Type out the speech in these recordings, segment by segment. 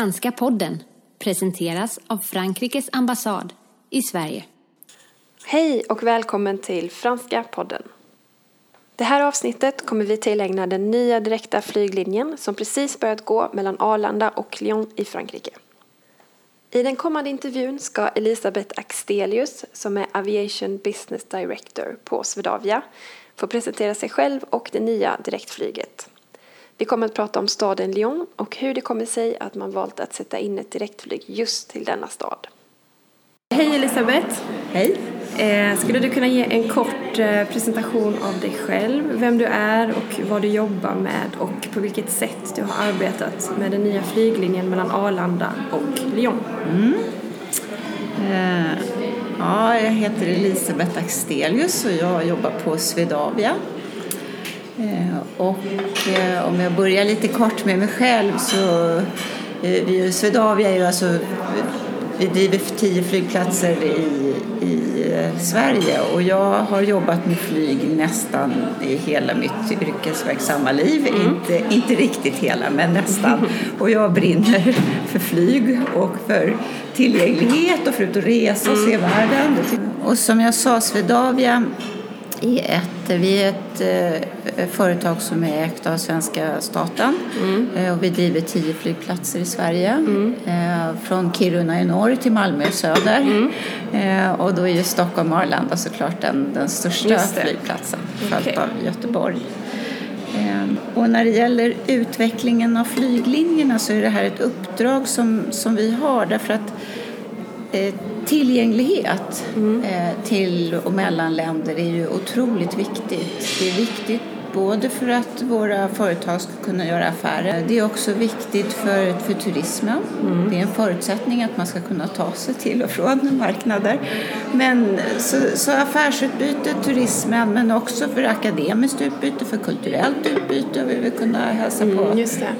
Franska podden presenteras av Frankrikes ambassad i Sverige. Hej och välkommen till Franska podden. Det här avsnittet kommer vi tillägna den nya direkta flyglinjen som precis börjat gå mellan Arlanda och Lyon i Frankrike. I den kommande intervjun ska Elisabeth Axtelius, som är Aviation Business Director på Swedavia, få presentera sig själv och det nya direktflyget. Vi kommer att prata om staden Lyon och hur det kommer sig att man valt att sätta in ett direktflyg just till denna stad. Hej Elisabeth! Hej! Eh, skulle du kunna ge en kort eh, presentation av dig själv, vem du är och vad du jobbar med och på vilket sätt du har arbetat med den nya flyglinjen mellan Arlanda och Lyon? Mm. Eh, ja, jag heter Elisabeth Axtelius och jag jobbar på Swedavia. Eh, och eh, om jag börjar lite kort med mig själv så eh, vi, Swedavia är ju alltså vi driver tio flygplatser i, i Sverige och jag har jobbat med flyg nästan i hela mitt yrkesverksamma liv. Mm. Inte, inte riktigt hela, men nästan. Och jag brinner för flyg och för tillgänglighet och för att resa och se mm. världen. Och som jag sa, Swedavia är ett, vi är ett eh, företag som är ägt av svenska staten mm. eh, och vi driver tio flygplatser i Sverige. Mm. Eh, från Kiruna i norr till Malmö i söder. Mm. Och då är ju Stockholm och Arlanda såklart den, den största flygplatsen, följt okay. av Göteborg. Och när det gäller utvecklingen av flyglinjerna så är det här ett uppdrag som, som vi har därför att tillgänglighet mm. till och mellan länder är ju otroligt viktigt. Det är viktigt både för att våra företag ska kunna göra affärer. Det är också viktigt för, för turismen. Mm. Det är en förutsättning att man ska kunna ta sig till och från marknader. Men, så, så affärsutbyte, turismen, men också för akademiskt utbyte, för kulturellt utbyte. Vi vill kunna hälsa mm, på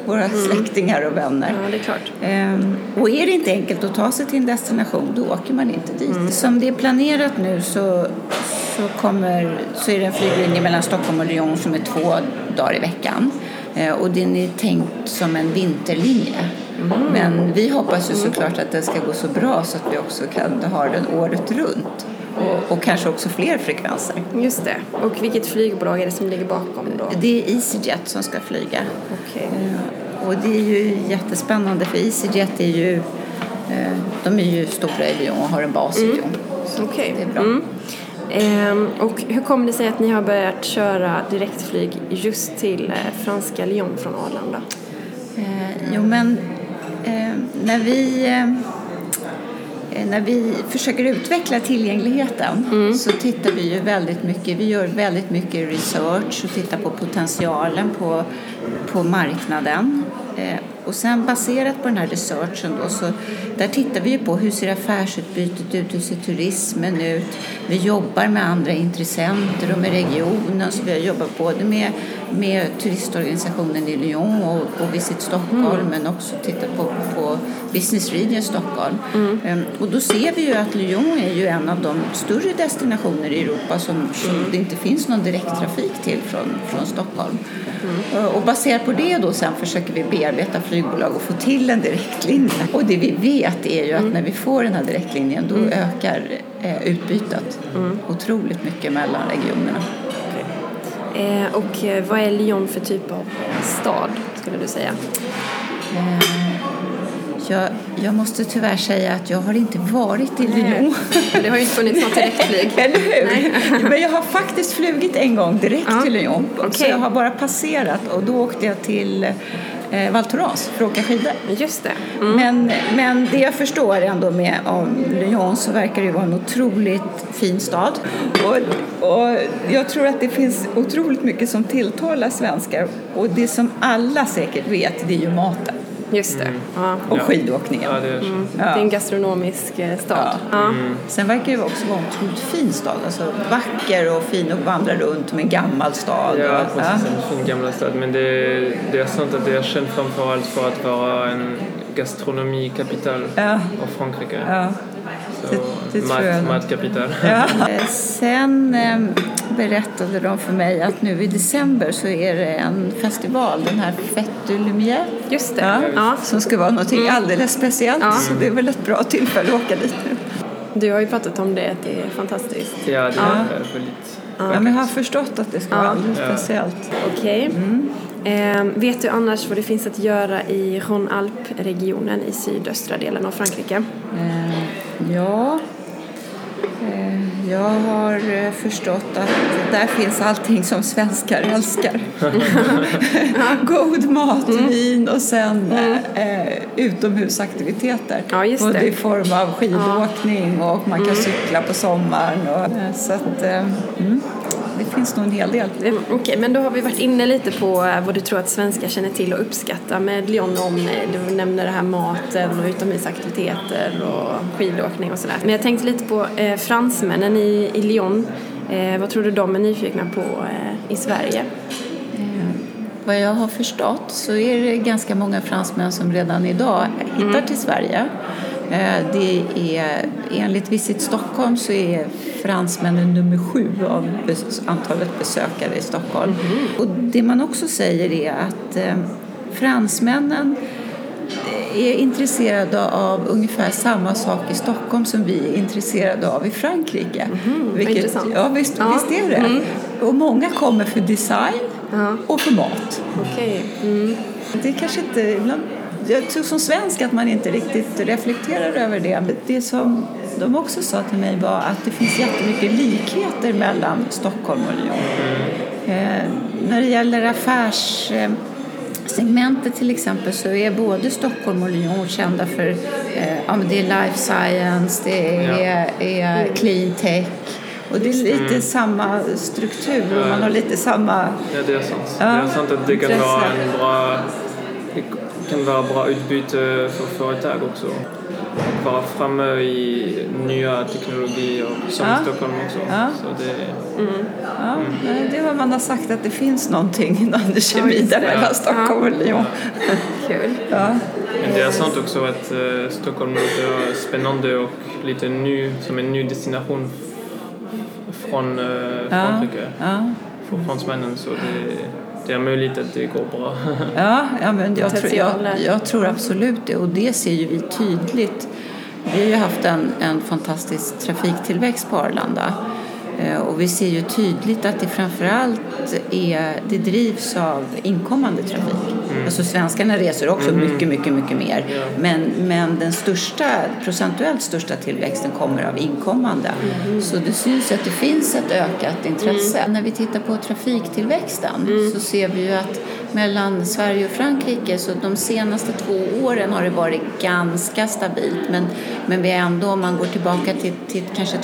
våra mm. släktingar och vänner. Ja, det är klart. Ehm, och är det inte enkelt att ta sig till en destination, då åker man inte dit. Mm. Som det är planerat nu så så, kommer, så är det en flyglinje mellan Stockholm och Lyon som är två dagar i veckan. Eh, och den är tänkt som en vinterlinje. Mm. Men vi hoppas ju såklart att det ska gå så bra så att vi också kan ha den året runt. Och, och, kanske också fler frekvenser. Just det. Och vilket flygbolag är det som ligger bakom då? Det är EasyJet som ska flyga. Okay. Eh, och det är ju jättespännande för EasyJet är ju, eh, de är ju stora i Lyon och har en bas i mm. Lyon. Så okay. det är bra. Mm. Ehm, och hur kommer det sig att ni har börjat köra direktflyg just till eh, franska Lyon från Arlanda? Eh, jo, men eh, när vi när vi försöker utveckla tillgängligheten mm. så tittar vi ju väldigt mycket, vi gör väldigt mycket research och tittar på potentialen på, på marknaden. Och sen baserat på den här researchen då, så där tittar vi ju på hur ser affärsutbytet ut, hur ser turismen ut. Vi jobbar med andra intressenter och med regionen så vi har jobbat både med, med turistorganisationen i Lyon och, och Visit Stockholm mm. men också tittat på, på Business Region Stockholm. Mm. Um, och då ser vi ju att Lyon är ju en av de större destinationer i Europa som, som mm. det inte finns någon direkttrafik till från, från Stockholm. Mm. Och baserat på det då sen försöker vi bearbeta flygbolag och få till en direktlinje. Och det vi vet är ju att mm. när vi får den här direktlinjen då mm. ökar eh, utbytet mm. otroligt mycket mellan regionerna. Okay. Eh, och eh, vad är Lyon för typ av stad skulle du säga? Eh, jag, jag, måste tyvärr säga att jag har inte varit i Lyon. Det har ju inte funnits något direktflyg. Eller hur? Nej. Men jag har faktiskt flugit en gång direkt ja. till Lyon. Okay. Så jag har bara passerat och då åkte jag till eh, Val Thorens för att åka skidor. Just det. Mm. Men, men det jag förstår ändå med om Lyon så verkar det vara en otroligt fin stad. Och, och jag tror att det finns otroligt mycket som tilltalar svenskar. Och det som alla säkert vet, det är ju maten. Just det. Mm. Ja. Och skidåkningen. Ja, det, är mm. det är en gastronomisk eh, stad. Ja. Mm. Sen verkar det också vara en otroligt fin stad. Alltså vacker och fin att vandra runt med en gammal stad. Ja, precis. En fin gammal stad. Men det, det är sant att det är känt framförallt för att vara en gastronomikapital av Frankrike. Så Det tror jag mat, nog. matkapital. Ja. Eh, Sen eh, berättade de för mig att nu i december så är det en festival, den här Fête Lumière. Just det. Ja, Ja. Som ska vara något alldeles speciellt. Ja. Så det är väl ett bra tillfälle att åka dit nu. Du har ju pratat om det, att det är fantastiskt. Ja, det Ja. är väldigt... Ja, men jag har förstått att det ska vara Ja. alldeles Ja. speciellt. Okej. Eh, vet du annars vad det finns att göra i Rhône-Alpes-regionen i sydöstra delen av Frankrike? Eh, ja, jag har eh, förstått att där finns allting som svenskar älskar. God mat, vin och sen eh, utomhusaktiviteter. Ja, just Både det. i form av skidåkning och man kan cykla på sommaren. Och, eh, så att, eh, mm, det finns nog en hel del. Eh, Okej, men då har vi varit inne lite på eh, vad du tror att svenskar känner till och uppskattar med Lyon om eh, du nämner det här maten och utomhusaktiviteter och skidåkning och sådär. Men jag tänkte lite på eh, fransmännen i, i Lyon. Eh, vad tror du de är nyfikna på eh, i Sverige? Vad jag har förstått så är det ganska många fransmän som redan idag hittar till Sverige. Eh, Det är, enligt Visit Stockholm så är fransmännen nummer sju av antalet besökare i Stockholm. Och det man också säger är att eh, fransmännen är intresserade av ungefär samma sak i Stockholm som vi är intresserade av i Frankrike. intressant. ja, visst, Ja. visst är det. Och många kommer för design Ja. och för mat. Okej. Mm. Det kanske inte, ibland, jag tror som svensk att man inte riktigt reflekterar över det. Men det som de också sa till mig var att det finns jättemycket likheter mellan Stockholm och Lyon. Eh, när det gäller affärssegmentet till exempel så är både Stockholm och Lyon kända för eh, ja, men det är life science, det är, är clean tech och det är lite samma struktur och man har lite samma Ja, det är sant. Ja, Det är sant att det kan vara en bra, kan vara bra utbyte för företag också. Att vara framme i nya teknologier som Ja. i Stockholm också. Ja. Så det, Ja, nej, det är vad man har sagt att det finns någonting inom kemi där mellan Stockholm och Lyon. Kul. Ja. men det är sant också att eh, Stockholm låter spännande och lite ny, som en ny destination från eh, Frankrike. Ja. För fransmännen så det, det är möjligt att det går bra. Ja, ja men jag, tror, jag, jag tror absolut det och det ser ju vi tydligt. Vi har ju haft en, en fantastisk trafiktillväxt på Arlanda och vi ser ju tydligt att det framförallt är, det drivs av inkommande trafik. Alltså svenskarna reser också mycket, mycket, mycket mer. Ja. Men, men den största, procentuellt största tillväxten kommer av inkommande. Så det syns att det finns ett ökat intresse. När vi tittar på trafiktillväxten så ser vi ju att mellan Sverige och Frankrike så de senaste två åren har det varit ganska stabilt. Men, men vi ändå, om man går tillbaka till, till kanske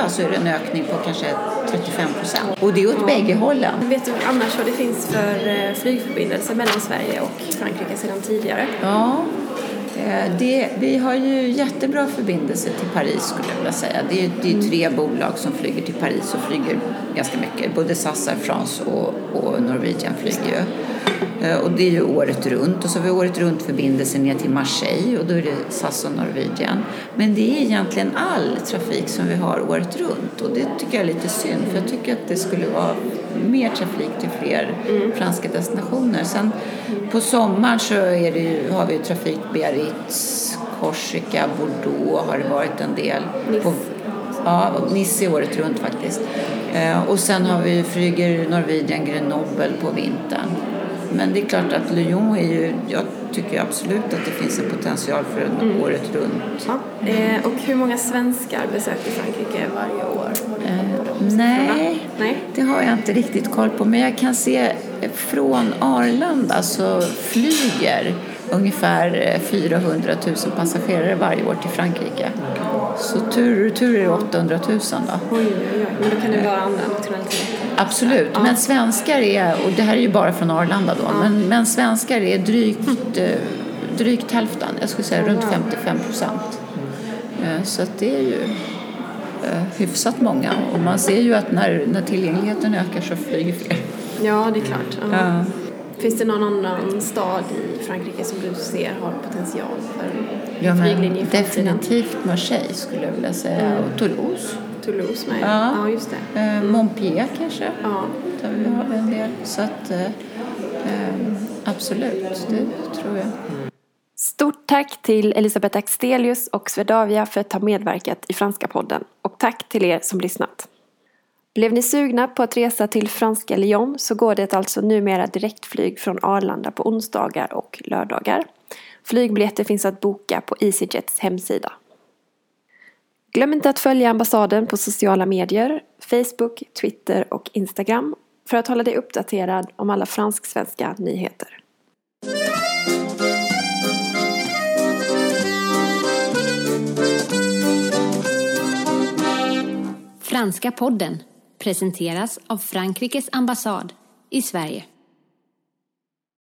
2010-2011 så är det en ökning på kanske 35 procent. Och det är åt bägge hållen. Vet du annars vad det finns för eh, flygförbindelser mellan Sverige och Frankrike sedan tidigare? Ja, Eh, det, vi har ju jättebra förbindelser till Paris skulle jag vilja säga. Det är, det är tre bolag som flyger till Paris och flyger ganska mycket. Både SAS, Air France och, och Norwegian flyger ju. Eh, och det är ju året runt. Och så har vi året runt förbindelser ner till Marseille och då är det SAS och Norwegian. Men det är egentligen all trafik som vi har året runt och det tycker jag är lite synd för jag tycker att det skulle vara mer trafik till fler franska destinationer. Sen på sommaren så är det ju, har vi ju trafik Biarritz, Korsika, Bordeaux har det varit en del. På, ja, Nice året runt faktiskt. Eh, och sen har vi flyger Norwegian Grenoble på vintern. Men det är klart att Lyon är ju, jag tycker absolut att det finns en potential för en året runt. Ja. Eh, och hur många svenskar besöker Frankrike varje år? Eh, nej, Nej. det har jag inte riktigt koll på. Men jag kan se eh, från Arlanda så flyger ungefär eh, 400 000 passagerare varje år till Frankrike. Så tur och retur är det 800 000 då. Oj, oj, oj. Men då kan det vara andra nationaliteter. Absolut, men svenskar är, och det här är ju bara från Arlanda då, men, men svenskar är drygt, eh, drygt hälften, jag skulle säga runt 55 procent. Eh, Så det är ju eh, hyfsat många och man ser ju att när, när tillgängligheten ökar så flyger fler. Ja, det är klart. Ja. Ja. Finns det någon annan stad i Frankrike som du ser har potential för Ja, flyglinje definitivt Marseille skulle jag vilja säga. Och Toulouse. Toulouse med. Ja. ja, just det. Eh, Montpellier kanske. Ja. Där vi har en del. Så att eh, eh, absolut, det tror jag. Stort tack till Elisabeth Axtelius och Swedavia för att ha medverkat i Franska podden. Tack till er som lyssnat. Blev ni sugna på att resa till franska Lyon så går det alltså numera direktflyg från Arlanda på onsdagar och lördagar. Flygbiljetter finns att boka på EasyJets hemsida. Glöm inte att följa ambassaden på sociala medier, Facebook, Twitter och Instagram för att hålla dig uppdaterad om alla fransk-svenska nyheter. Franska podden presenteras av Frankrikes ambassad i Sverige.